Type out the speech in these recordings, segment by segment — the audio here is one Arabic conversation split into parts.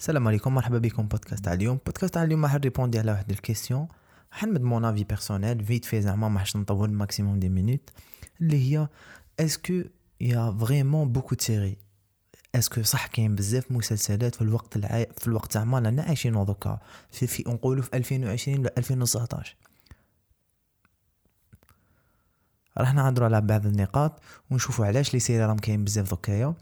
السلام عليكم مرحبا بكم بودكاست تاع اليوم بودكاست تاع اليوم راح نريبوندي على واحد ال question راح نمد mon avis personnel vite في زعما ما راحش نطول maximum dix minutes اللي هي est-ce que y a vraiment beaucoup de séries est-ce que صح كاين بزاف مسلسلات في الوقت الع... في الوقت زعما رانا عايشين دوكا في, في نقولوا في 2020 ولا 2019 راح نهضروا على بعض النقاط ونشوفوا علاش les séries راهم كاين بزاف دوكايا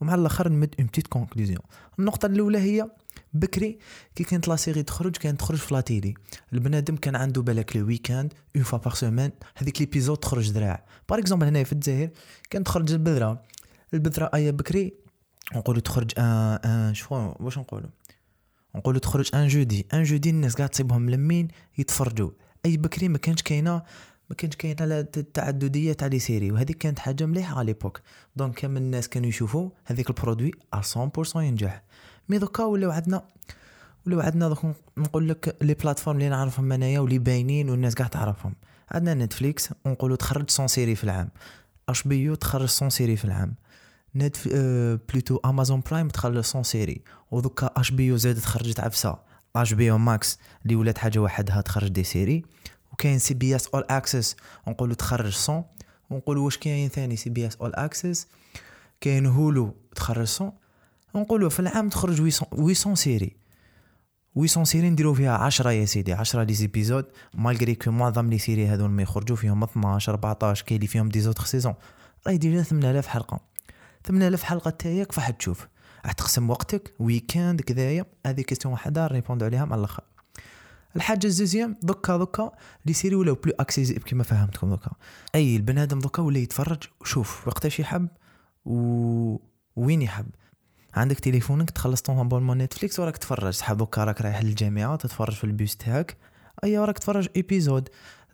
ومع الآخر نمد une petite conclusion النقطة الأولى هي بكري كي كانت la série تخرج كانت تخرج في la télé البنادم كان عنده بالك le week-end une fois par semaine هذيك l'épisode تخرج ذراع par exemple هنايا في الجزائر كانت تخرج البذرة. البذرة ايا بكري نقولوا تخرج ان ان شو واش نقولوا نقولوا تخرج un jeudi un jeudi الناس قاعد تصيبهم ملمومين يتفرجوا. أي بكري ما كانش كاينة ما كانش كاينة التعدديه تاع les séries وهذيك كانت حاجة مليحة على l'époque. donc كامل الناس كانوا يشوفوا هذيك ال produit 100% ينجح. mais دوكا ولاو عندنا ولاو عندنا دوك نقول لك les plateformes اللي نعرفهم انايا واللي باينين والناس قاع تعرفهم. عندنا نتفليكس ونقولوا تخرج 100 séries في العام. HBO تخرج 100 séries في العام. نت آه plutôt Amazon Prime تخرج 100 séries. ودوكا HBO زادت خرجت عفسة. HBO Max اللي ولات حاجة وحدها تخرج des séries. وكاين CBS All Access ونقولوا تخرج 100 ونقولوا واش كاين ثاني CBS All Access كاين Hulu تخرج 100 ونقولوا في العام تخرج 800 séries 800 séries نديرو فيها 10 يا سيدي 10 les épisodes malgré que معظم les séries هذول ما يخرجوا فيهم 12 14 كاين اللي فيهم des autres saisons راهي déjà 8000 حلقة. 8000 حلقة تاعك فاح تشوف. راح تقسم وقتك week-end كذايا هذه question وحده ريبوندو عليها مع الأخر. الحاجة ال deuxième دوكا دوكا les séries ولاو plus accessibles كيما فهمتكم دوكا. أي البنادم دوكا ولا يتفرج وشوف وقتاش يحب وين يحب. عندك تليفونك تخلص ton abonnement نتفليكس وراك تفرج. تحب دوكا راك رايح للجامعة تتفرج في البيس تاعك. أي راك تفرج épisode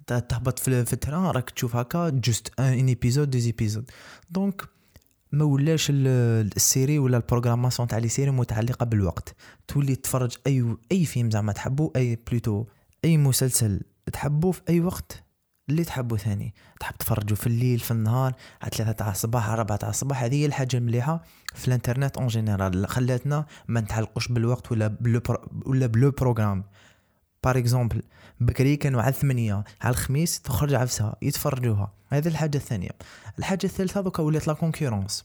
تهبط في, ال train راك تشوف هكا juste un épisode deux épisodes donc ما ولاش ال série ولا ال programmation تاع les séries متعلقة بالوقت. تولي تفرج أي أي فيلم زعما تحبو أي plutôt أي مسلسل تحبو في أي وقت اللي تحبو ثاني. تحب تفرجوا في الليل في النهار على ثلاثة تاع الصباح على أربعة تاع الصباح هذه هي الحاجة المليحة في الإنترنت en général خلاتنا ما نتعلقوش بالوقت ولا plus ولا plus programme par exemple بكري كانوا على ثمانية على الخميس تخرج عفسها يتفرجوها. هذه الحاجة الثانية. الحاجة الثالثة دوكا ولات la concurrence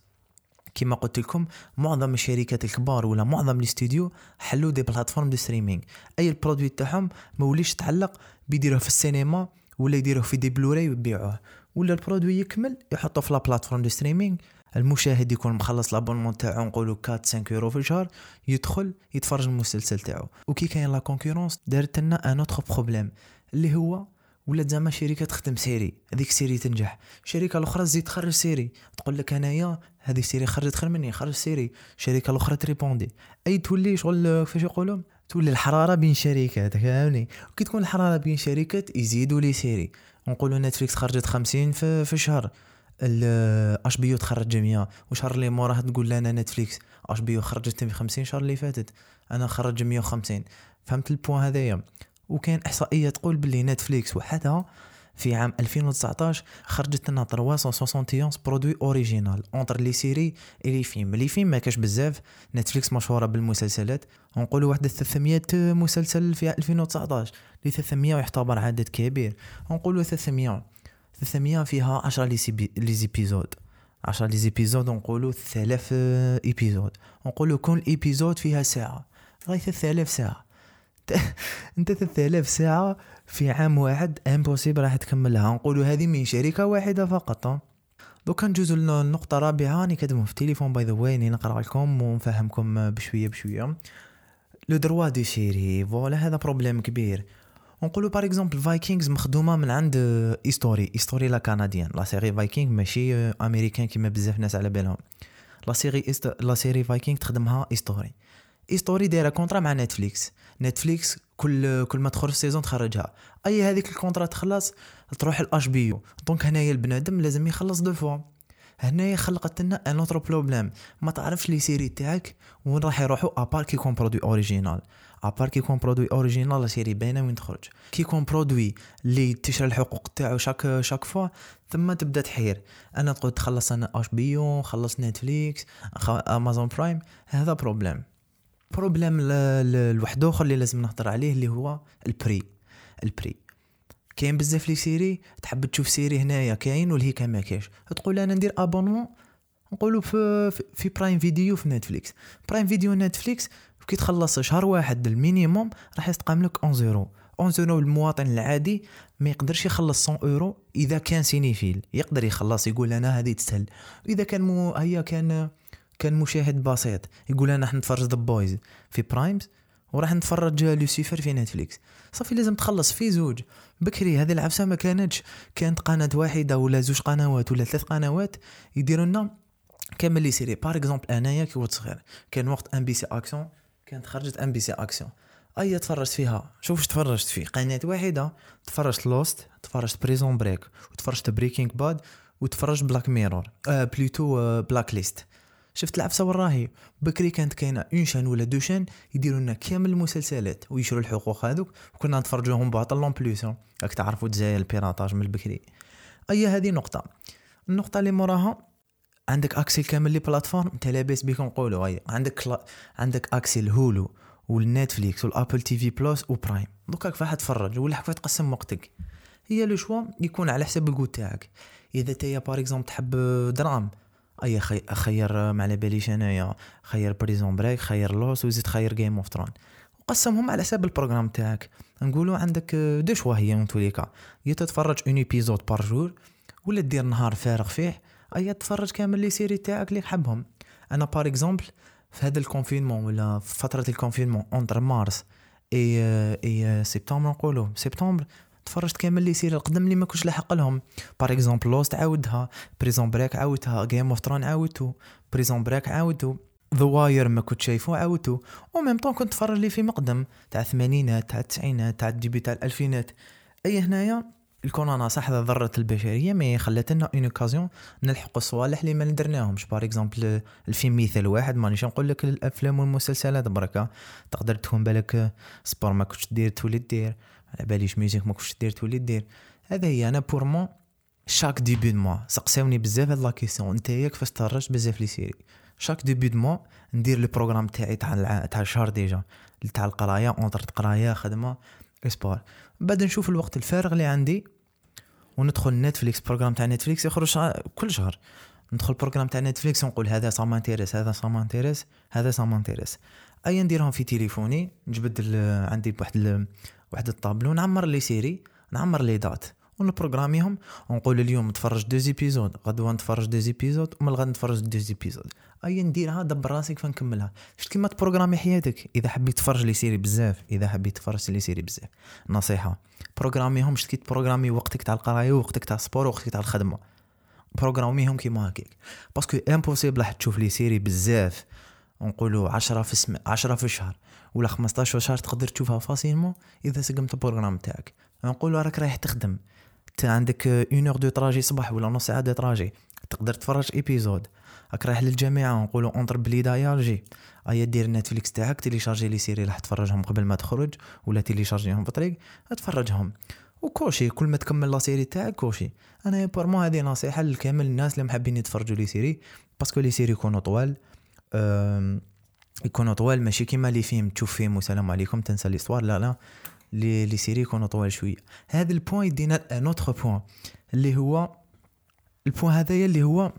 كما قلت لكم معظم الشركات الكبار ولا معظم الاستوديو حلوا des plateformes de streaming. أي ال produit تاعهم ما وليش تعلق بيديروه في السينما ولا يديروه في des Blu-ray ويبيعوه. ولا ال produit يكمل يحطوه في la plateforme de streaming. المشاهد يكون مخلص l'abonnement تاعو نقولوا 4 5 يورو في الشهر يدخل يتفرج المسلسل تاعو. وكي كاين la concurrence دارت لنا un autre problème اللي هو ولات زعما شركة تخدم série. هذيك série تنجح. الشركة الأخرى تزيد تخرج série. تقول لك أنايا هذه ال série خرجت خير مني خرج série. الشركة الأخرى تريبوندي. أي تولي شغل كيفاش يقولوا؟ تولي الحرارة بين شركات فهمني؟ وكي تكون الحرارة بين شركات يزيدوا les séries. نقولوا نتفليكس خرجت 50 في, في الشهر. HBO تخرج 100 وشهر اللي موراه تقول لنا نتفليكس. HBO خرجت 50 شهر اللي فاتت أنا خرج 150 فهمت ال point هذايا؟ وكاين إحصائية تقول باللي نتفليكس وحدها في عام 2019 خرجت لنا 371 produit original entre les séries et les films. les films ما كاش بزاف Netflix مشهورة بالمسلسلات. ونقولوا واحد 300 مسلسل في 2019 لي 300 يعتبر عدد كبير. ونقولوا 300 300 فيها 10 les épisodes 10 les épisodes نقولوا 3000 épisode. نقولوا كل épisode فيها ساعة. غاية 3000 ساعة. أنت 3000 ساعة في عام واحد impossible راح تكملها. نقولوا هذه من شركة واحدة فقط. دوكا نجوزو للنقطه الرابعة. راني كاتبهم في التليفون by the way نقرأ لكم ونفهمكم بشوية بشوية. les droits des séries voilà هذا problème كبير. نقولوا par exemple Vikings مخدومة من عند History History la canadienne. la série Vikings ماشي أمريكان كيما بزاف ناس على بالهم. la série la série Vikings تخدمها History History دايرة contrat مع Netflix Netflix كل كل ما تخرج saison تخرجها. et هذيك ال contrat تخلص تروح ال HBO donc هنايا البنادم لازم يخلص deux fois هنايا خلقت لنا un autre problème ما تعرفش les séries تاعك؟ وين راح يروحوا؟ à part كي يكون produit original à part كي يكون produit original série باينه وين تخرج. كي يكون produit اللي تشرى الحقوق تاعو chaque chaque fois ثم تبدأ تحير. أنا تقول تخلص أنا HBO خلص Netflix Amazon Prime هذا problème problème الواحد آخر اللي لازم نهضر عليه اللي هو ال prix ال prix كاين بزاف les séries تحب تشوف série هنايا كاين والهيكا ما كاينش. تقول أنا ندير abonnement نقولوا في في Prime Video في Netflix Prime Video Netflix كي تخلص شهر واحد ال minimum راح يتقام لك 11 اورو 11 اورو المواطن العادي ما يقدرش يخلص 100 اورو إذا كان cinéphile يقدر يخلص يقول أنا هذه تستاهل. إذا كان مو هيا كان كان مشاهد بسيط. يقول أنا راح نتفرج The Boys في Prime وراح نتفرج لوسيفر في Netflix. صافي لازم تخلص في زوج. بكري هذه العفسة ما كانتش. كانت قناة واحدة ولا زوج قنوات ولا ثلاث قنوات يديروا لنا كامل les séries. par exemple أنايا كي كنت صغير. كان وقت MBC Action كانت خرجت MBC Action اي تفرجت فيها؟ شوف تفرجت فيه. قناة واحدة. تفرجت Lost تفرجت Prison Break وتفرجت Breaking Bad وتفرجت Black Mirror آه plutôt آه Blacklist شفت العفسة وراهي بكري كانت كاينة une chaîne ولا deux chaînes يديروا لنا كامل المسلسلات ويشروا الحقوق هذوك وكنا نتفرجوهم باطل en plus راك تعرفوا تزايا ال piratage من البكري. اي هذه نقطة. النقطة اللي موراها عندك accès كامل les plateformes؟ أنت لاباس بيك نقولوا أي. عندك كلا... عندك accès ال Hulu وال Netflix وال Apple TV Plus و Prime. دوكا كيفاش تفرج؟ ولا كيفاش تقسم وقتك؟ هي le choix يكون على حسب الجو تاعك. إذا تايا par exemple تحب drame أي خي... خير ما على باليش أنايا خير Prison Break خير Lost وزيد خير Game of Thrones وقسمهم على حساب ال programme تاعك. نقولوا عندك deux choix هي من توليكا يا تتفرج un épisode par jour ولا دير نهار فارغ فيه اي تفرج كامل les séries تاعك اللي حبهم أنا par exemple في هذا ال confinement ولا في فترة ال confinement entre مارس et et سبتمبر نقولوا سبتمبر تفرجت كامل les séries القدم اللي ما كنتش لاحق لهم. par exemple Lost عاودها. Prison Break عاودتها Game of Thrones عاودتو Prison Break عاودتو The Wire ما كنت شايفو عاودتو au même temps كنت تفرج لي في مقدم. تاع الثمانينات تاع التسعينات تاع ال début تاع الألفينات. أي هنايا الكورونا صح ضرت البشرية mais خلت لنا une occasion نلحقوا الصوالح اللي ما ندرناهمش par exemple الفيلم مثال واحد. مانيش نقول لك الأفلام والمسلسلات. بركة. تقدر تكون بالك sport ما كنتش دير تولي دير. على باليش musique ما كنتش دير تولي دير. هذا هي أنا pour moi chaque début du mois سقساوني بزاف هاد la question. انت كيفاش تفرجت بزاف les séries. chaque début du mois ندير ال programme تاعي تاع تاع الشهر déjà. تاع القراية entre قرايه خدمة sport بعد نشوف الوقت الفارغ اللي عندي وندخل Netflix programme تاع Netflix يخرج كل شهر. ندخل programme تاع Netflix ونقول هذا ça m'intéresse هذا ça m'intéresse هذا ça m'intéresse et نديرهم في تليفوني نجبد عندي واحد واحد الطابلو نعمر les séries نعمر les dates. ونبروغراميهم ونقول اليوم نتفرج deux épisodes غدوة نتفرج deux épisodes ومن الغد نتفرج deux épisodes et نديرها دبر راسك فنكملها. شفت كيما تبروغرامي حياتك؟ إذا حبيت تفرج les séries بزاف إذا حبيت تفرج les séries بزاف. نصيحة بروغراميهم شفت كي تبروغرامي وقتك تاع القراية وقتك تاع ال sport وقتك تاع الخدمة. بروغراميهم كيما هكاك. parce que impossible راح تشوف les séries بزاف. نقولوا 10 في السم... 10 في الشهر ولا 15 شهر تقدر تشوفها facilement إذا سقمت ال programme تاعك. نقولوا راك رايح تخدم. عندك une heure de trajet صباح ولا نص ساعة de trajet تقدر تفرج épisode راك رايح للجامعة نقولوا entre بليدايا جي أيا دير Netflix تاعك تيليشارجي les séries راح تفرجهم قبل ما تخرج ولا تيليشارجيهم في الطريق تفرجهم. وكوشي كل ما تكمل la série تاعك كوشي أنا pour moi هذه نصيحة لكامل الناس اللي محبين يتفرجوا les séries parce que les séries يكونوا طوال. يكونوا طوال ماشي كيما les films تشوف فيلم وسلام عليكم تنسى l'histoire. لا لا. les les séries يكونوا طوال شوية. هذا ال point يدينا un autre point اللي هو ال point هذايا اللي هو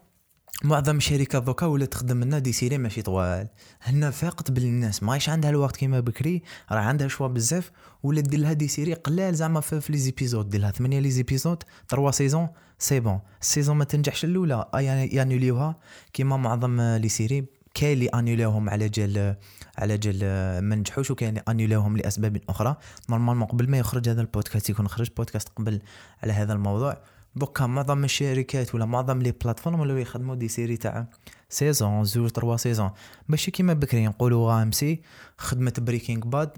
معظم الشركات دوكا ولا تخدم لنا des séries ماشي طوال. هنا فاقت بالناس مايش عندها الوقت كيما بكري راه عندها choix بزاف ولا دير لها des séries قلال زعما في, les épisodes دير لها ثمانية les épisodes trois saisons c'est bon. ال saison ما تنجحش الأولى يانوليوها كيما معظم les séries. كاين اللي انيوليوهم على جال على جال ما نجحوش وكاين اللي انيوليوهم لأسباب أخرى. normalement قبل ما يخرج هذا البودكاست يكون خرج بودكاست قبل على هذا الموضوع. دوكا معظم الشركات ولا معظم les plateformes ولاو يخدموا des séries تاع saison زوج trois saisons. ماشي كيما بكري نقولوا AMC خدمت Breaking Bad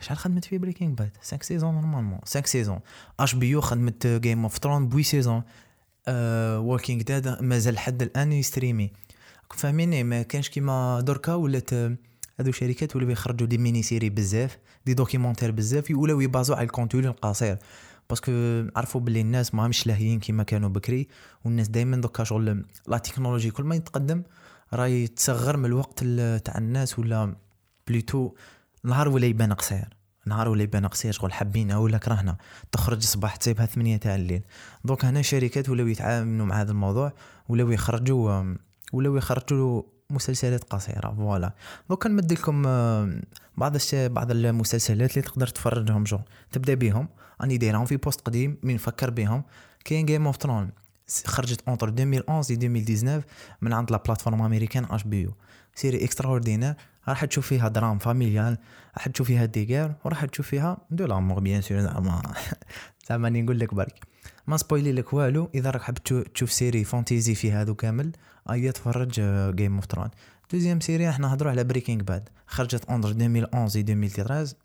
شحال خدمت في Breaking Bad 5 saisons normalement 5 saisons HBO خدمت Game of Thrones huit saisons Walking Dead مازال حد الآن يستريمي. فاهميني ما كانش كيما دركا ولات هادو شركات ولاو يخرجوا des mini-séries بزاف des documentaires بزاف ولاو يبازوا على ال contenu القصير. parce que عرفوا بلي الناس ما مش لاهيين كيما كانوا بكري والناس دائما دوكا شغل la technologie كل ما يتقدم راهي تصغر من الوقت تاع الناس ولا plutôt نهار ولا يبان قصير. نهار ولا يبان قصير شغل حابينها ولا كرهنا تخرج الصباح تسيبها ثمانية تاع الليل. donc هنا شركات ولاو يتعاملوا مع هذا الموضوع ولاو يخرجوا ولاو يخرجوا مسلسلات قصيرة voilà. دوك نمد لكم بعض بعض المسلسلات اللي تقدر تفرجهم جو تبدأ بهم. راني دايرهم في post قديم mais نفكر بهم. كاين Game of Thrones خرجت entre 2011 و 2019 من عند la plateforme américaine HBO série extraordinaire. راح تشوف فيها drame familial راح تشوف فيها des guerres وراح تشوف فيها de l'amour bien sûr. زعما زعما نقول لك برك. ما سبويلي لك والو. إذا راك حاب تشوف série fantasy في هذو كامل ايا تفرج Game of Thrones deuxième série إحنا نهضروا على Breaking Bad خرجت entre 2011 و 2013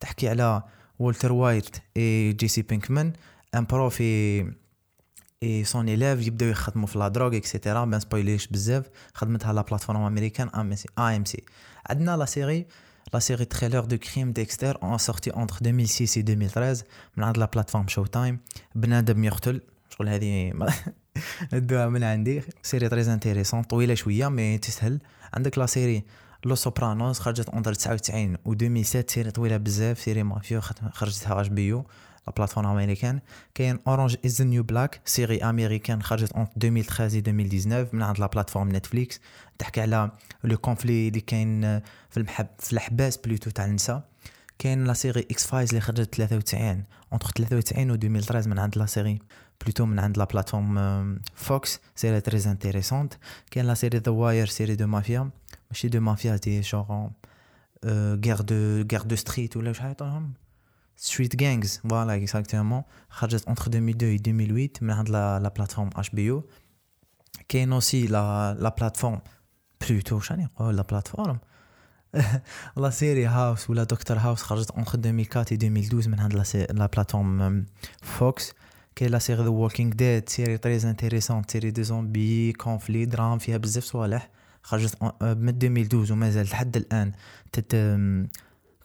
تحكي على والتر وايت et جيسي بينكمان un prof et son élève يبداو يخدموا في la drogue et cetera ما سبويليش بزاف خدمتها la plateforme américaine AMC عندنا la série la série thriller de crime Dexter en sorti entre 2006 et 2013 من عند la plateforme Showtime بنادم يقتل شغل هذه ندوها من عندي série très intéressante طويله شوية mais تسهل عندك la série Les Sopranos خرجت entre 99 و 2007 série طويله بزاف série mafieux خرجتها HBO la plateforme américaine كاين Orange Is the New Black série américaine خرجت en 2013 2019 من عند la plateforme Netflix تحكي على le conflit اللي كاين في المحب في الحباس plutôt تاع النساء كاين la série X-Files اللي خرجت 93 entre 93 و 2013 من عند la série plutôt من عند la plateforme Fox série très intéressante كاين la série The Wire série de mafia ماشي de mafia des gangs guerre de guerre de street ولا شحال يعطوهم street gangs voilà exactement خرجت entre 2002 و 2008 من عند la la plateforme HBO كاين aussi la la plateforme plutôt شاني نقول la plateforme la série House ولا Docteur House خرجت entre 2004 و 2012 من عند la plateforme Fox كاين la série The Walking Dead série très intéressante série de zombies conflit drame فيها بزاف صوالح خرجت من 2012 ومازال لحد الان تت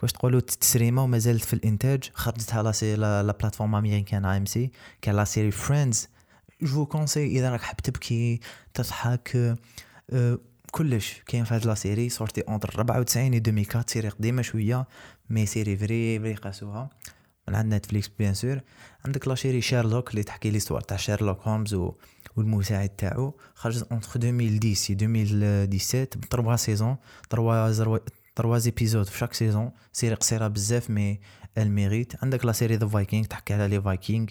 واش تقولوا تستريما ومازالت في الإنتاج؟ خرجتها la سي la, la plateforme américaine AMC كان la série Friends je conseille إذا راك حاب تبكي تضحك أه كلش كاين في هاد la série sortie entre 94 و 2004 série قديمة شوية mais série vrai vrai قاسوها. من عند Netflix bien sûr عندك la série Sherlock اللي تحكي l'histoire تاع شيرلوك هومز و والمساعد تاعو. خرجت entre 2010 2017 ب trois saisons trois trois épisodes في chaque saison série قصيره بزاف mais elle mérite عندك la série The Vikings تحكي على les Vikings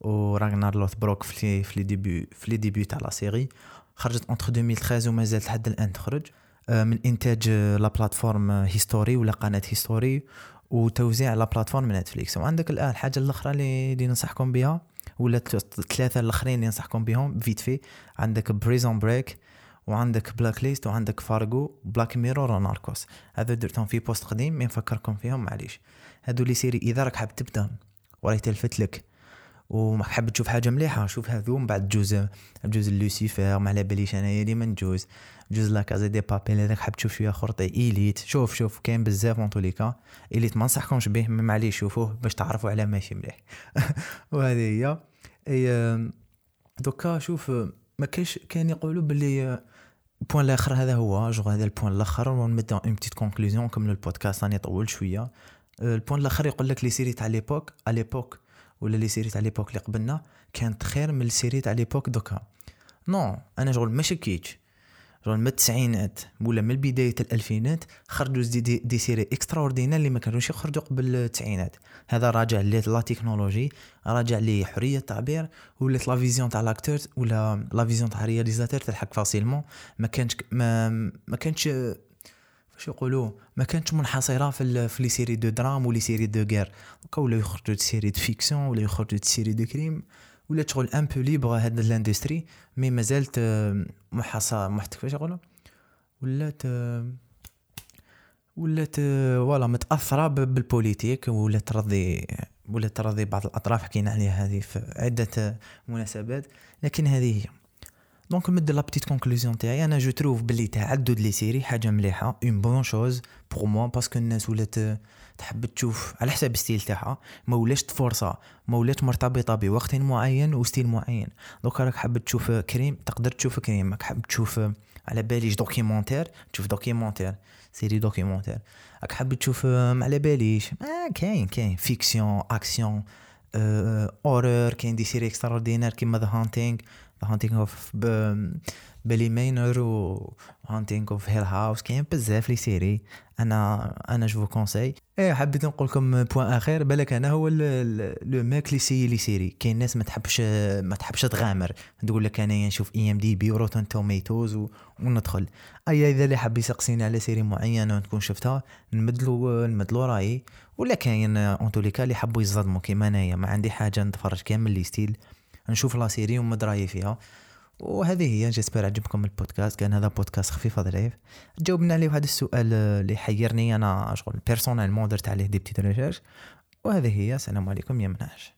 و راغنار لوث بروك في les débuts في les débuts تاع la série خرجت entre 2013 ومازالت لحد الان تخرج من انتاج la plateforme History ولا قناه History وتوزيع la plateforme Netflix وعندك الان الحاجة الاخرى اللي, ننصحكم بها ولا الثلاثه الاخرين اللي ننصحكم بهم vite fait عندك Prison Break وعندك Blacklist وعندك Fargo Black Mirror و Narcos هذا درتهم في post قديم mais نفكركم فيهم معليش. هادو les séries. إذا راك حاب تبدأ وراي تلفت لك وحاب تشوف حاجة مليحة شوف هذو. من بعد جوز جوز لوسيفر ما على باليش أنايا ديما نجوز. جوز La Casa de Papel هذاك حاب تشوف شوية خرطي Elite شوف شوف كاين بزاف en tous les cas Elite ما نصحكمش به معليش شوفوه باش تعرفوا على ماشي مليح. وهذه هي. دوكا شوف ما كاينش كان يقولوا باللي ال point الآخر هذا هو جو هذا ال point الآخر ونمد une petite conclusion كم البودكاست راني طول شوية ال point الآخر يقول لك les séries تاع l'époque à l'époque ولا les séries تاع l'époque اللي قبلنا كانت خير من ال série تاع l'époque دوكا non أنا شغل ما شكيتش شغل من التسعينات ولا من بداية الألفينات خرجوا des, des, des séries extraordinaires اللي ما كانوش يخرجوا قبل التسعينات. هذا راجع la technologie راجع لي حرية التعبير ولات la vision تاع l'acteur ولا la vision تاع réalisateur تضحك facilement. ما كانش ما, ما كانش واش يقولوا؟ ما كانتش منحصرة في في les séries de drame و les séries de guerre. ولا يخرجوا séries de fiction ولا يخرجوا séries de crime. ولات شغل un peu libre هاد l'industrie mais مازالت محاصة محت كيفاش يقولوا ولات voilà voilà متأثرة بال politique ولا ترضي ولا ترضي بعض الأطراف حكينا عليها هذه في عدة مناسبات لكن هذه هي. donc نمد la petite conclusion تاعي أنا je trouve بلي تعدد les séries حاجة مليحه une bonne chose pour moi parce que الناس ولات تحب تشوف على حساب style تاعها ما ولاش فرصه ما ولات مرتبطه بوقت معين و style معين دوك راك حاب تشوف كريم تقدر تشوف كريم راك حاب تشوف على باليش دوكيومونتير تشوف دوكيومونتير سيري دوكيومونتير راك حاب تشوف على باليش آه كاين كاين فيكسيون اكسيون اورور كاين دي سيري اكستراوردينير كيما ذا هانتينغ هانتينغ اوف بيلي ماينر و هانتينغ اوف هيل هاوس كاين بزاف لي سيري أنا أنا جو كونساي إيه حبيت نقول لكم بوان اخر بالك أنا هو لو ماك اللي سي لي سيري كاين ناس ما تحبش ما تحبش تغامر تقول لك أنا نشوف اي ام دي بي وروتن توميتوز وندخل اي اذا اللي حاب يسقسيني على سيري معينه ونكون شفتها نمدلو نمدلو رايي ولا كاين اون توليكا اللي حبوا يصدموا كيما انايا ما عندي حاجة نتفرج كامل لي ستيل نشوف لا سيري ومد رأيي فيها. وهذه هي جيسبر عجبكم البودكاست كان هذا بودكاست خفيف ظريف جاوبنا عليه هذا السؤال اللي حيرني أنا شغل بيرسونيلمون درت عليه دي بتيت ريشيرش وهذه هي السلام عليكم يا مناش.